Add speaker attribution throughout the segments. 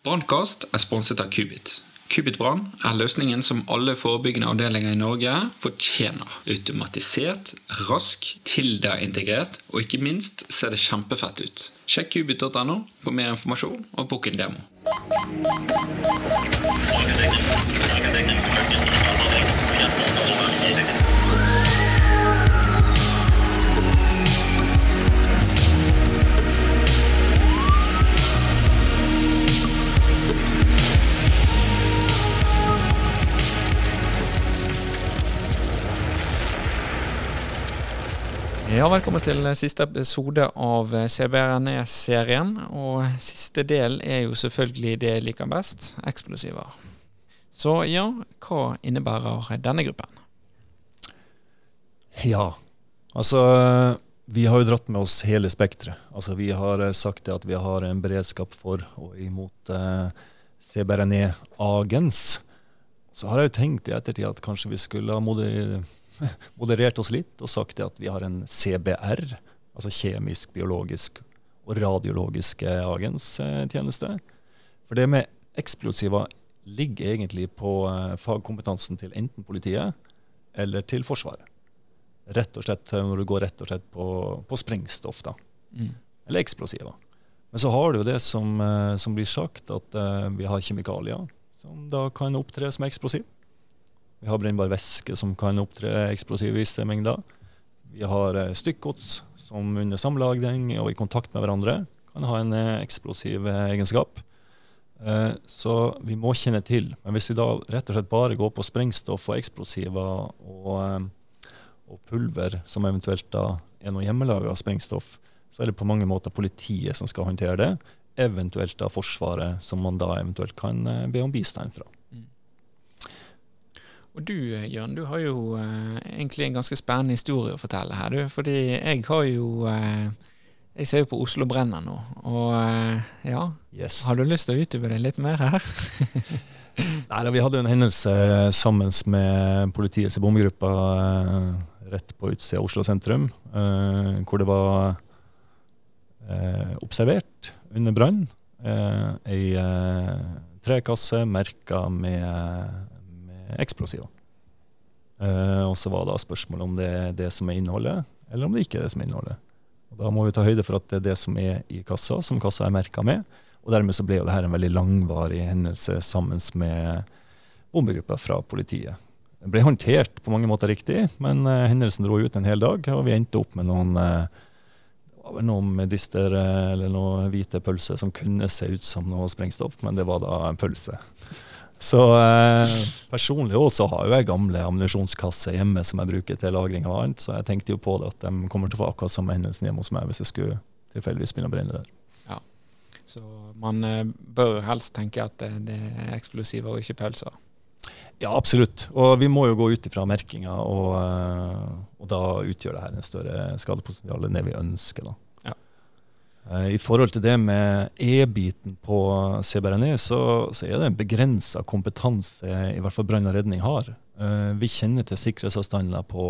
Speaker 1: Brannkast er sponset av Kubit. Kubit Brann er løsningen som alle forebyggende avdelinger i Norge fortjener. Automatisert, rask, Tilda-integrert, og ikke minst ser det kjempefett ut. Sjekk kubit.no for mer informasjon og bok en demo.
Speaker 2: Ja, velkommen til siste episode av CBRNE-serien. Og siste del er jo selvfølgelig det jeg liker best, eksplosiver. Så ja, hva innebærer denne gruppen?
Speaker 3: Ja, altså vi har jo dratt med oss hele spekteret. Altså, vi har sagt at vi har en beredskap for og imot eh, CBRNE-agens. Så har jeg jo tenkt i ettertid at kanskje vi skulle ha moderert moderert oss litt og sagt at vi har en CBR, altså kjemisk, biologisk og radiologisk agenstjeneste. For det med eksplosiver ligger egentlig på eh, fagkompetansen til enten politiet eller til Forsvaret. Rett og slett eh, når du går rett og slett på, på sprengstoff, da. Mm. Eller eksplosiver. Men så har du jo det som, eh, som blir sagt, at uh, vi har kjemikalier som da kan opptre som eksplosiv. Vi har brennbar væske som kan opptre eksplosiv visse mengder. Vi har eh, stykkgods som under samlagring og i kontakt med hverandre kan ha en eh, eksplosiv eh, egenskap. Så vi må kjenne til. Men hvis vi da rett og slett bare går på sprengstoff og eksplosiver og, og pulver, som eventuelt da er noe hjemmelaga sprengstoff, så er det på mange måter politiet som skal håndtere det. Eventuelt da Forsvaret, som man da eventuelt kan be om bistand fra.
Speaker 2: Og du Jørn, du har jo eh, egentlig en ganske spennende historie å fortelle her, du. Fordi jeg har jo eh, Jeg ser jo på Oslo brenner nå, og eh, ja.
Speaker 3: Yes.
Speaker 2: Har du lyst til å utdype det litt mer her?
Speaker 3: Nei, da, Vi hadde jo en hendelse sammen med politiets bombegruppe eh, rett på utsida av Oslo sentrum, eh, hvor det var eh, observert under brann ei trekasse merka med eksplosiver. Eh, og så var da spørsmålet om det er det som er innholdet, eller om det ikke er det som er innholdet. Og Da må vi ta høyde for at det er det som er i kassa, som kassa er merka med. Og dermed så ble jo det her en veldig langvarig hendelse sammen med bombegruppa fra politiet. Det ble håndtert på mange måter riktig, men uh, hendelsen dro ut en hel dag, og vi endte opp med noen uh, noe medister eller noen hvite pølser som kunne se ut som noe sprengstoff, men det var da en pølse. Så eh, personlig også har jo jeg gamle ammunisjonskasser hjemme som jeg bruker til lagring av annet, så jeg tenkte jo på det at de kommer til å få akkurat samme hendelsen hjemme hos meg hvis jeg skulle tilfeldigvis begynne å brenne der.
Speaker 2: Ja, Så man eh, bør helst tenke at det, det er eksplosiver og ikke pølser?
Speaker 3: Ja, absolutt. Og vi må jo gå ut ifra merkinga, og, eh, og da utgjør det her en større skadepotensial enn det vi ønsker. da. Eh, I forhold til det med E-biten på CBRNE, så, så, er det en begrensa kompetanse i hvert fall brann og redning har. Eh, vi kjenner til sikkerhetsavstander på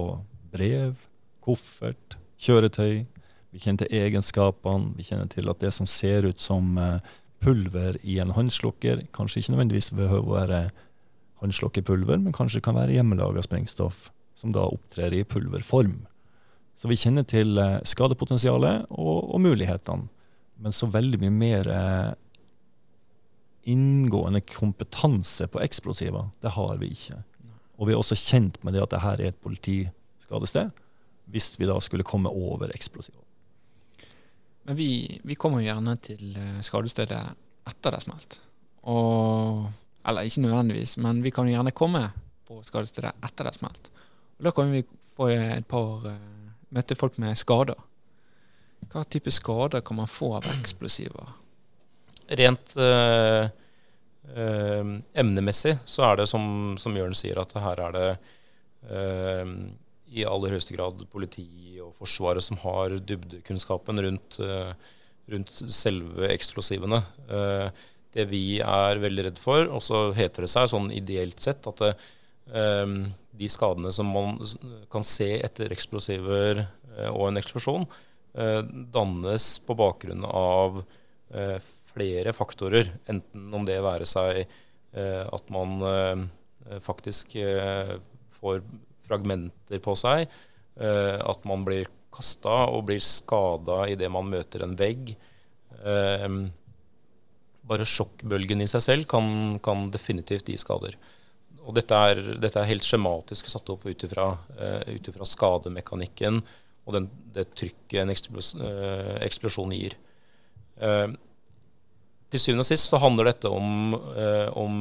Speaker 3: brev, koffert, kjøretøy. Vi kjenner til egenskapene. Vi kjenner til at det som ser ut som eh, pulver i en håndslukker, kanskje ikke nødvendigvis behøver å være håndslukkerpulver, men kanskje kan være hjemmelaga sprengstoff som da opptrer i pulverform. Så vi kjenner til eh, skadepotensialet og, og mulighetene. Men så veldig mye mer eh, inngående kompetanse på eksplosiver, det har vi ikke. Og vi er også kjent med det at dette er et politiskadested, hvis vi da skulle komme over eksplosiver.
Speaker 2: Men vi, vi kommer gjerne til eh, skadestedet etter det er smelt. Og, eller ikke nødvendigvis, men vi kan jo gjerne komme på skadestedet etter det er smelt. Og da kan vi få et par møtte folk med skader. Hva type skader kan man få av eksplosiver?
Speaker 4: Rent øh, øh, emnemessig så er det som, som Jørn sier, at her er det øh, i aller høyeste grad politi og Forsvaret som har dybdekunnskapen rundt, rundt selve eksplosivene. det vi er veldig redd for, og så heter det seg sånn ideelt sett at det, de skadene som man kan se etter eksplosiver eh, og en eksplosjon, eh, dannes på bakgrunn av eh, flere faktorer. Enten om det være seg at man faktisk får fragmenter på seg, at man blir kasta og blir skada idet man møter en vegg. Eh, bare sjokkbølgen i seg selv kan, kan definitivt gi skader. Og dette er, dette er helt skjematisk satt opp ut ifra uh, skademekanikken og den, det trykket en eksplosjon, uh, eksplosjon gir. Uh, til syvende og sist så handler dette om, om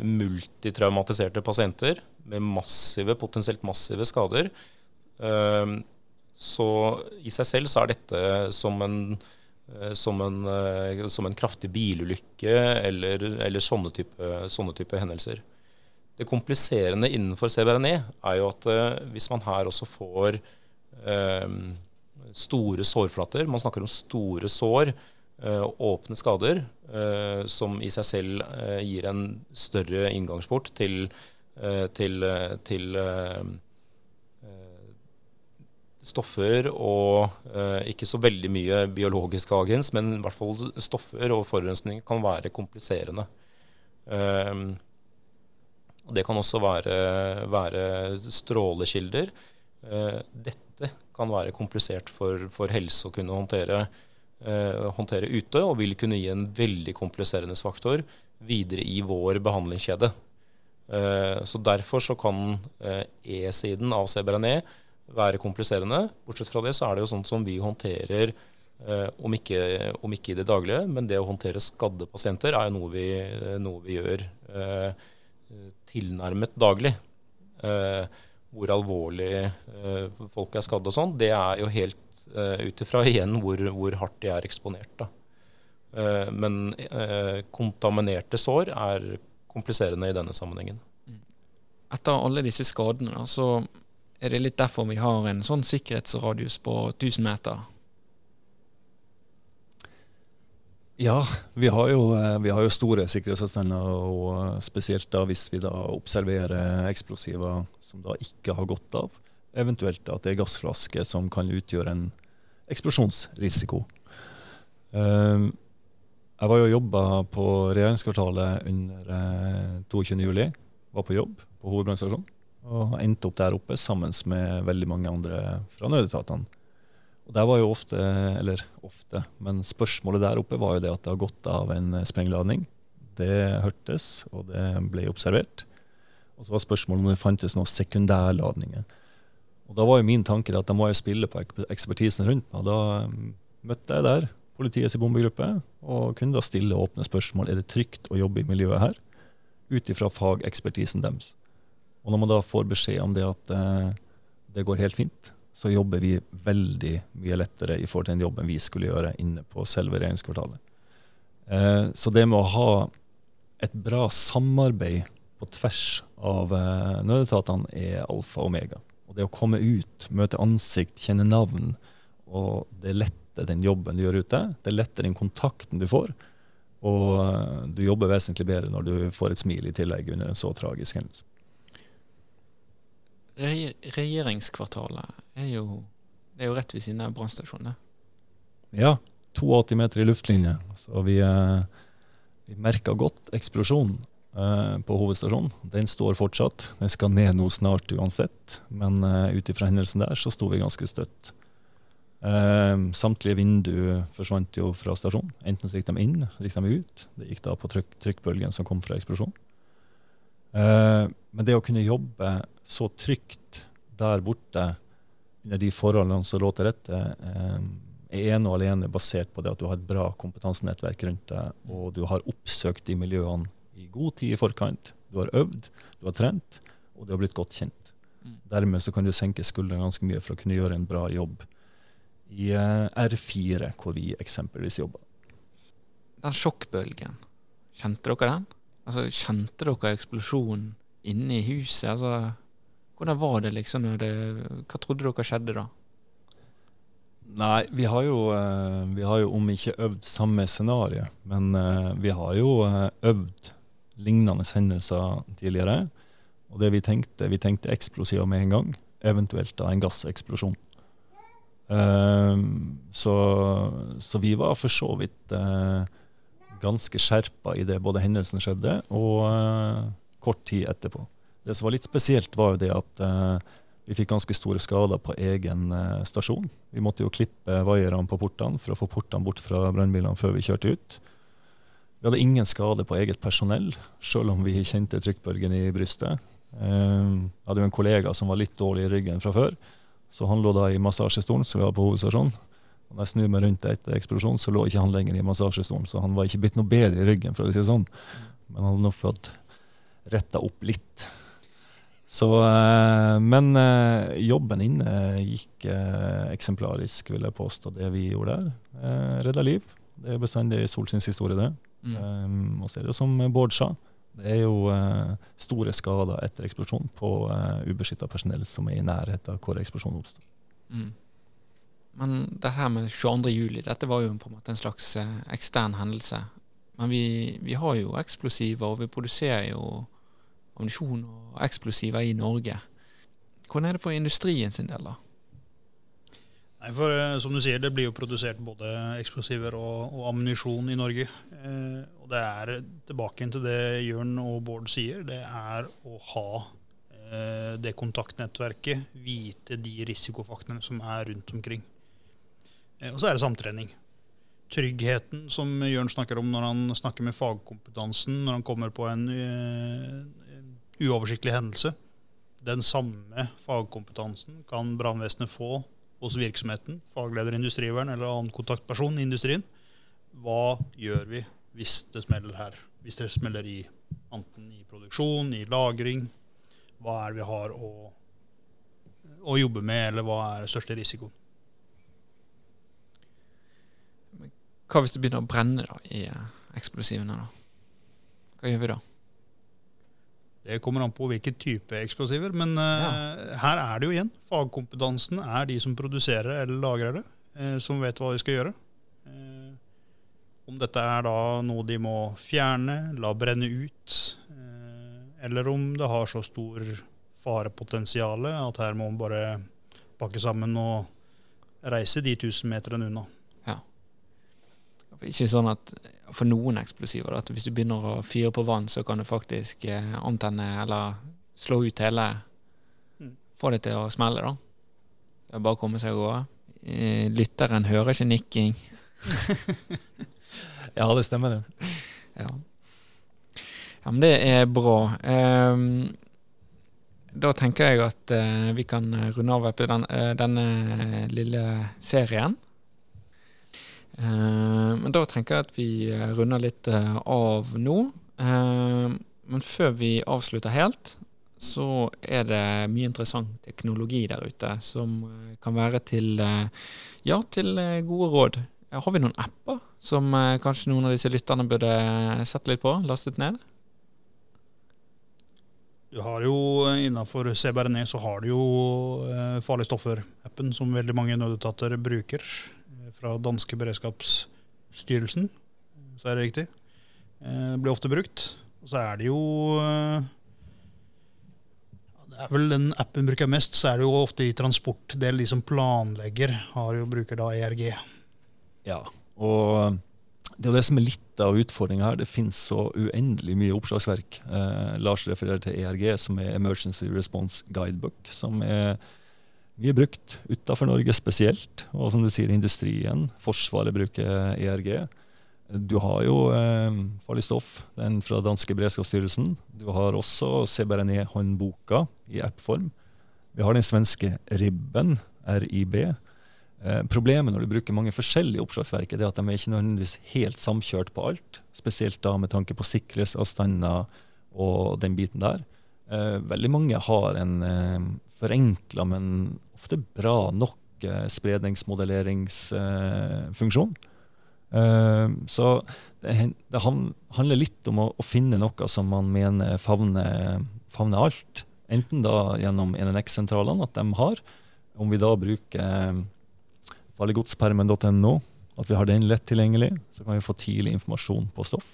Speaker 4: multitraumatiserte pasienter med massive, potensielt massive skader. så i seg selv så er dette som en som en, eh, som en, kraftig bilulykke eller, eller sånne, type, sånne, type, hendelser. Det kompliserende innenfor CBRNE er jo at eh, hvis man her også får eh, store sårflater, man snakker om store sår, eh, åpne skader, eh, som i seg selv gir en større inngangsport til, til, til stoffer og eh, ikke så veldig mye biologisk agens, men i hvert fall stoffer og forurensning kan være kompliserende. Eh, det kan også være, være strålekilder. Eh, dette kan være komplisert for, for helse å kunne håndtere, eh, håndtere, ute, og vil kunne gi en veldig kompliserende faktor videre i vår behandlingskjede. Eh, så Derfor så kan E-siden av CBRNE være kompliserende. Bortsett fra det så er det jo sånt som vi håndterer, eh, om, ikke, om, ikke, i det daglige, men det å håndtere skadde pasienter er jo noe vi, noe vi gjør eh, tilnærmet daglig. Eh, hvor alvorlig eh, folk er skadde og sånn, det er jo helt eh, ut ifra igjen hvor, hvor, hardt de er eksponert. da. Eh, men kontaminerte sår er kompliserende i denne sammenhengen.
Speaker 2: Etter alle disse skadene så er det litt derfor vi har en sånn sikkerhetsradius på 1000 meter?
Speaker 3: Ja, vi har jo, eh, vi har jo store sikkerhetsavstander, og eh, spesielt da hvis vi da observerer eksplosiver som da ikke har gått av. Eventuelt at det er gassflasker som kan utgjøre en eksplosjonsrisiko. Eh, jeg var jo jobba på regjeringskvartalet under 22.07. Var på jobb på hovedbrannstasjonen og endte opp der oppe sammen med veldig mange andre fra nødetatene. Og der var jo ofte, eller ofte, men spørsmålet der oppe var jo det at det har gått av en sprengladning. Det hørtes, og det ble observert. Og så var spørsmålet om det fantes noen sekundærladninger. Og da var jo min tanke at da må jeg spille på ekspertisen rundt meg. Da mm, møtte jeg der politiets bombegruppe og kunne da stille åpne spørsmål. Er det trygt å jobbe i miljøet her? Ut ifra fagekspertisen deres. Og når man da får beskjed om det at eh, det går helt fint, så jobber vi veldig mye lettere i forhold til den jobben vi skulle gjøre inne på selve regjeringskvartalet. Eh, så det med å ha et bra samarbeid på tvers av eh, nødetatene er alfa og omega. Og det å komme ut, møte ansikt, kjenne navn, og det letter den jobben du gjør ute. Det letter den kontakten du får. Og eh, du jobber vesentlig bedre når du får et smil i tillegg under en så tragisk hendelse
Speaker 2: regjeringskvartalet er jo, er jo rett ved siden av brannstasjonen.
Speaker 3: Ja. 82 meter i luftlinje. Så vi, eh, vi merka godt eksplosjonen eh, på hovedstasjonen. Den står fortsatt. Den skal ned nå snart uansett. Men eh, ut ifra hendelsen der så sto vi ganske støtt. Samtlige vinduer forsvant jo fra stasjonen. Enten så gikk de inn, så gikk de ut. Det gikk da på trykk, trykkbølgen som kom fra eksplosjonen. Eh, men det å kunne jobbe så trygt der borte under de forholdene som lå til rette, eh, er ene og alene basert på det at du har et bra kompetansenettverk rundt deg, og du har oppsøkt de miljøene i god tid i forkant. Du har øvd, du har trent, og du har blitt godt kjent. Mm. Dermed så kan du senke skuldrene ganske mye for å kunne gjøre en bra jobb i eh, R4, hvor vi eksempelvis jobber.
Speaker 2: Den sjokkbølgen, kjente dere den? Altså, Kjente dere eksplosjonen inne i huset? Altså, hvordan var det liksom? Det, hva trodde dere skjedde da?
Speaker 3: Nei, vi har jo, eh, vi har jo om ikke øvd samme scenario, men eh, vi har jo eh, øvd lignende hendelser tidligere. Og det vi tenkte, vi tenkte eksplosiver med en gang, eventuelt da en gasseksplosjon. Så, så, vi var for så vidt ganske skjerpa i det både hendelsen skjedde, og uh, kort tid etterpå. Det som var litt spesielt, var jo det at uh, vi fikk ganske store skader på egen stasjon. Vi måtte jo klippe vaierne på portene for å få portene bort fra brannbilene før vi kjørte ut. Vi hadde ingen skade på eget personell, selv om vi kjente trykkbølgen i brystet. Jeg hadde jo en kollega som var litt dårlig i ryggen fra før. Så han lå da i massasjestolen som vi har på hovedstasjonen. Og når jeg snur meg rundt etter eksplosjonen, så lå ikke han lenger i massasjestolen. Så han var ikke blitt noe bedre i ryggen, for å si det sånn. Men han hadde nå fått retta opp litt. Så, eh, men eh, jobben inne gikk eh, eksemplarisk, vil jeg påstå, det vi gjorde der. Redda liv. Det er bestandig Solsins historie, det. Mm. og så er det som Bård sa, det er jo store skader etter eksplosjon på eh, ubeskytta personell som er i nærheten av hvor eksplosjonen oppstår. Mm.
Speaker 2: Men det her med 22. juli, dette var jo på en måte en slags eh, ekstern hendelse. Men vi, vi, har jo eksplosiver, og vi produserer jo ammunisjon og eksplosiver i Norge. Hvordan er det for industrien sin del, da?
Speaker 5: Nei, for eh, som du sier, Det blir jo produsert både eksplosiver og, og ammunisjon i Norge. Eh, og det er tilbake til det Jørn og Bård sier. Det er å ha eh, det kontaktnettverket, vite de risikofaktorene som er rundt omkring. Eh, og så er det samtrening. Tryggheten som Jørn snakker om når han snakker med fagkompetansen, når han kommer på en uh, uoversiktlig hendelse. Den samme fagkompetansen kan brannvesenet få hos virksomheten, fagleder, industrivern eller annen kontaktperson i industrien. Hva gjør vi hvis det smeller her? Hvis det smeller i enten i produksjon, i lagring. Hva er det vi har å, å jobbe med, eller hva er den største risikoen?
Speaker 2: Hva hvis det begynner å brenne da, i eh, eksplosivene? da? Hva gjør vi da?
Speaker 5: Det kommer an på hvilken type eksplosiver. Men uh, her er det jo igjen. Fagkompetansen er de som produserer eller lagrer det, uh, som vet hva de skal gjøre. Uh, om dette er da noe de må fjerne, la brenne ut, eller om det har så stor farepotensial at her må man bare pakke sammen og reise de tusen meterne unna.
Speaker 2: Ikke sånn at for noen eksplosiver. At hvis du begynner å fyre på vann, så kan du faktisk eh, antenne eller slå ut hele mm. Få det til å smelle, da. Det er bare å komme seg av gårde. Eh, lytteren hører ikke nikking.
Speaker 3: ja, det stemmer, det.
Speaker 2: Ja. ja, men det er bra. Um, da tenker jeg at uh, vi kan runde av på den, uh, denne lille serien. Eh, men da tenker jeg at vi eh, runder litt eh, av nå. men før vi avslutter helt, så er det mye interessant teknologi der ute som kan være til, ja, til gode råd. Har vi noen apper som kanskje noen av disse lytterne burde sette litt på? Lastet ned?
Speaker 5: Du har jo Innafor CBRNE så har du jo Farlige stoffer-appen, som veldig mange nødetater bruker fra danske beredskapsstyrelsen, så er det riktig. Det eh, blir ofte brukt. Og så er det jo eh, det er vel Den appen bruker mest, så er det jo ofte i transportdel. De som planlegger, har jo, bruker da ERG.
Speaker 3: Ja, og det er det som er litt av utfordringa her. Det finnes så uendelig mye oppslagsverk. Eh, Lars refererer til ERG, som er Emergency Response Guidebook, som er mye brukt utafor Norge spesielt, og som du sier, industrien. Forsvaret bruker ERG. Du har jo eh, farlig stoff, den fra danske beredskapsstyrelsen. Du har også CBRNE-håndboka i app-form. Vi har den svenske RIB-en, RIB. Eh, problemet når du bruker mange forskjellige oppslagsverk, er at de er ikke nødvendigvis helt samkjørt på alt. Spesielt da med tanke på sikkerhetsavstander og den biten der. Eh, veldig mange har en eh, forenkla, men ofte bra nok eh, spredningsmodelleringsfunksjon. Eh, så det, handler litt om å, å, finne noe som man mener favner, favner alt. Enten da gjennom NNX-sentralene, at de har. Om vi da bruker eh, farliggodspermen.no, at vi har den lett tilgjengelig, så kan vi få tidlig informasjon på stoff.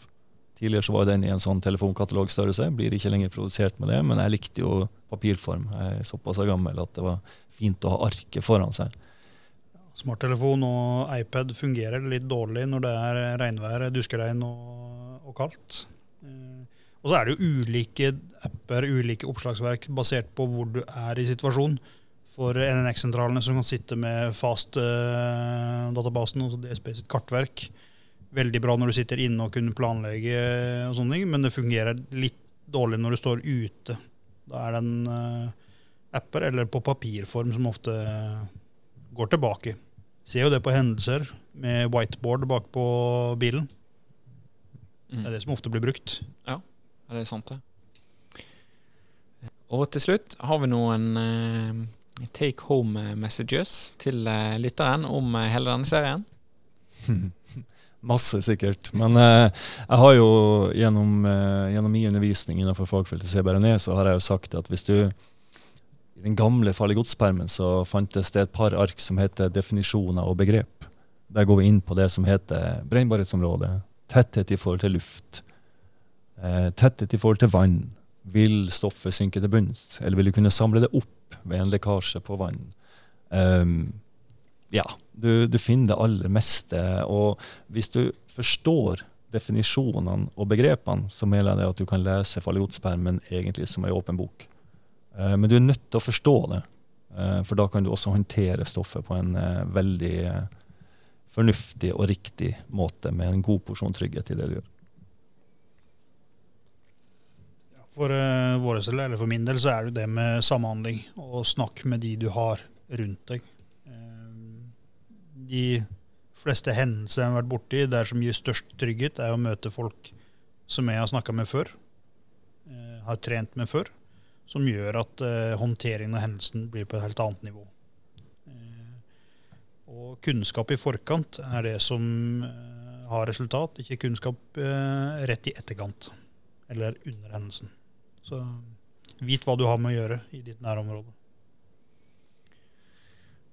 Speaker 3: Tidligere så var den i en sånn telefonkatalogstørrelse. Blir ikke lenger produsert med det, men jeg likte jo papirform. Jeg er såpass gammel at det var fint å ha arket foran seg.
Speaker 5: smarttelefon og iPad fungerer litt dårlig når det er regnvær, duskeregn og, og kaldt. Eh, og så er det jo ulike apper, ulike oppslagsverk basert på hvor du er i situasjonen. For NNX-sentralene som kan sitte med fast-databasen, altså DSP sitt kartverk. Veldig bra når du sitter inne og kunne planlegge, og sånne ting, men det fungerer litt dårlig når du står ute. Da er det en uh, apper eller på papirform som ofte går tilbake. Ser jo det på hendelser med whiteboard bak på bilen. Det er det som ofte blir brukt.
Speaker 2: Ja, det er sant, det. Og til slutt har vi noen uh, take home messages til uh, lytteren om eh, hele denne serien.
Speaker 3: Masse, sikkert. Men eh, jeg har jo gjennom, eh, gjennom min undervisning innenfor fagfeltet CBRNE, så har jeg jo sagt at hvis du I den gamle farlig gods-permen så fantes det et par ark som heter definisjoner og begrep. Der går vi inn på det som heter brennbarhetsområde, tetthet i forhold til luft, eh, tetthet i forhold til vann. Vil stoffet synke til bunns, eller vil du kunne samle det opp ved en lekkasje på vann? Um, ja, du, du, finner det aller meste. Og hvis du forstår definisjonene og begrepene, så mener jeg at du kan lese fallegodspermen egentlig som ei åpen bok. Uh, men du er nødt til å forstå det, uh, for da kan du også håndtere stoffet på en uh, veldig fornuftig og riktig måte, med en god porsjon trygghet i det du gjør.
Speaker 5: For våre del, eller for min del, så er det det med samhandling. Og snakk med de du har rundt deg. De fleste hendelser jeg har vært borti der som gir størst trygghet, er å møte folk som jeg har snakka med før, uh, har trent med før, som gjør at håndteringen av hendelsen blir på et helt annet nivå. og kunnskap i forkant er det som har resultat, ikke kunnskap rett i etterkant eller under hendelsen. Så vit hva du har med å gjøre i ditt nærområde.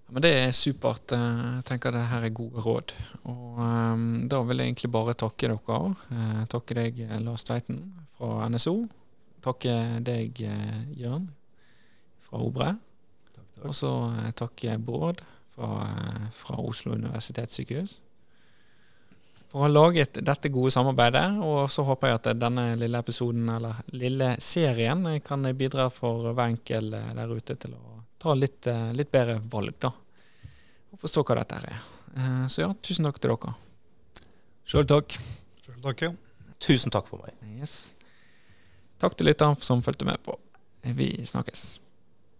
Speaker 2: Men Det er supert. Jeg tenker det her er gode råd. Og um, Da vil jeg egentlig bare takke dere. Uh, takke deg, Lars Tveiten fra NSO. Takke deg, Jørn fra Obre. Og så uh, takke Bård fra, fra Oslo universitetssykehus for å ha laget dette gode samarbeidet. Og så håper jeg at denne lille episoden, eller lille serien, kan bidra for hver enkel der ute til å ta litt, litt bedre valg, da. Og forstå hva dette er. Eh, så ja, tusen takk til dere.
Speaker 3: Sjøl takk.
Speaker 5: Sjøl takk, ja.
Speaker 4: Tusen takk for meg.
Speaker 2: Yes. Takk til lytteren som fulgte med på. Vi snakkes.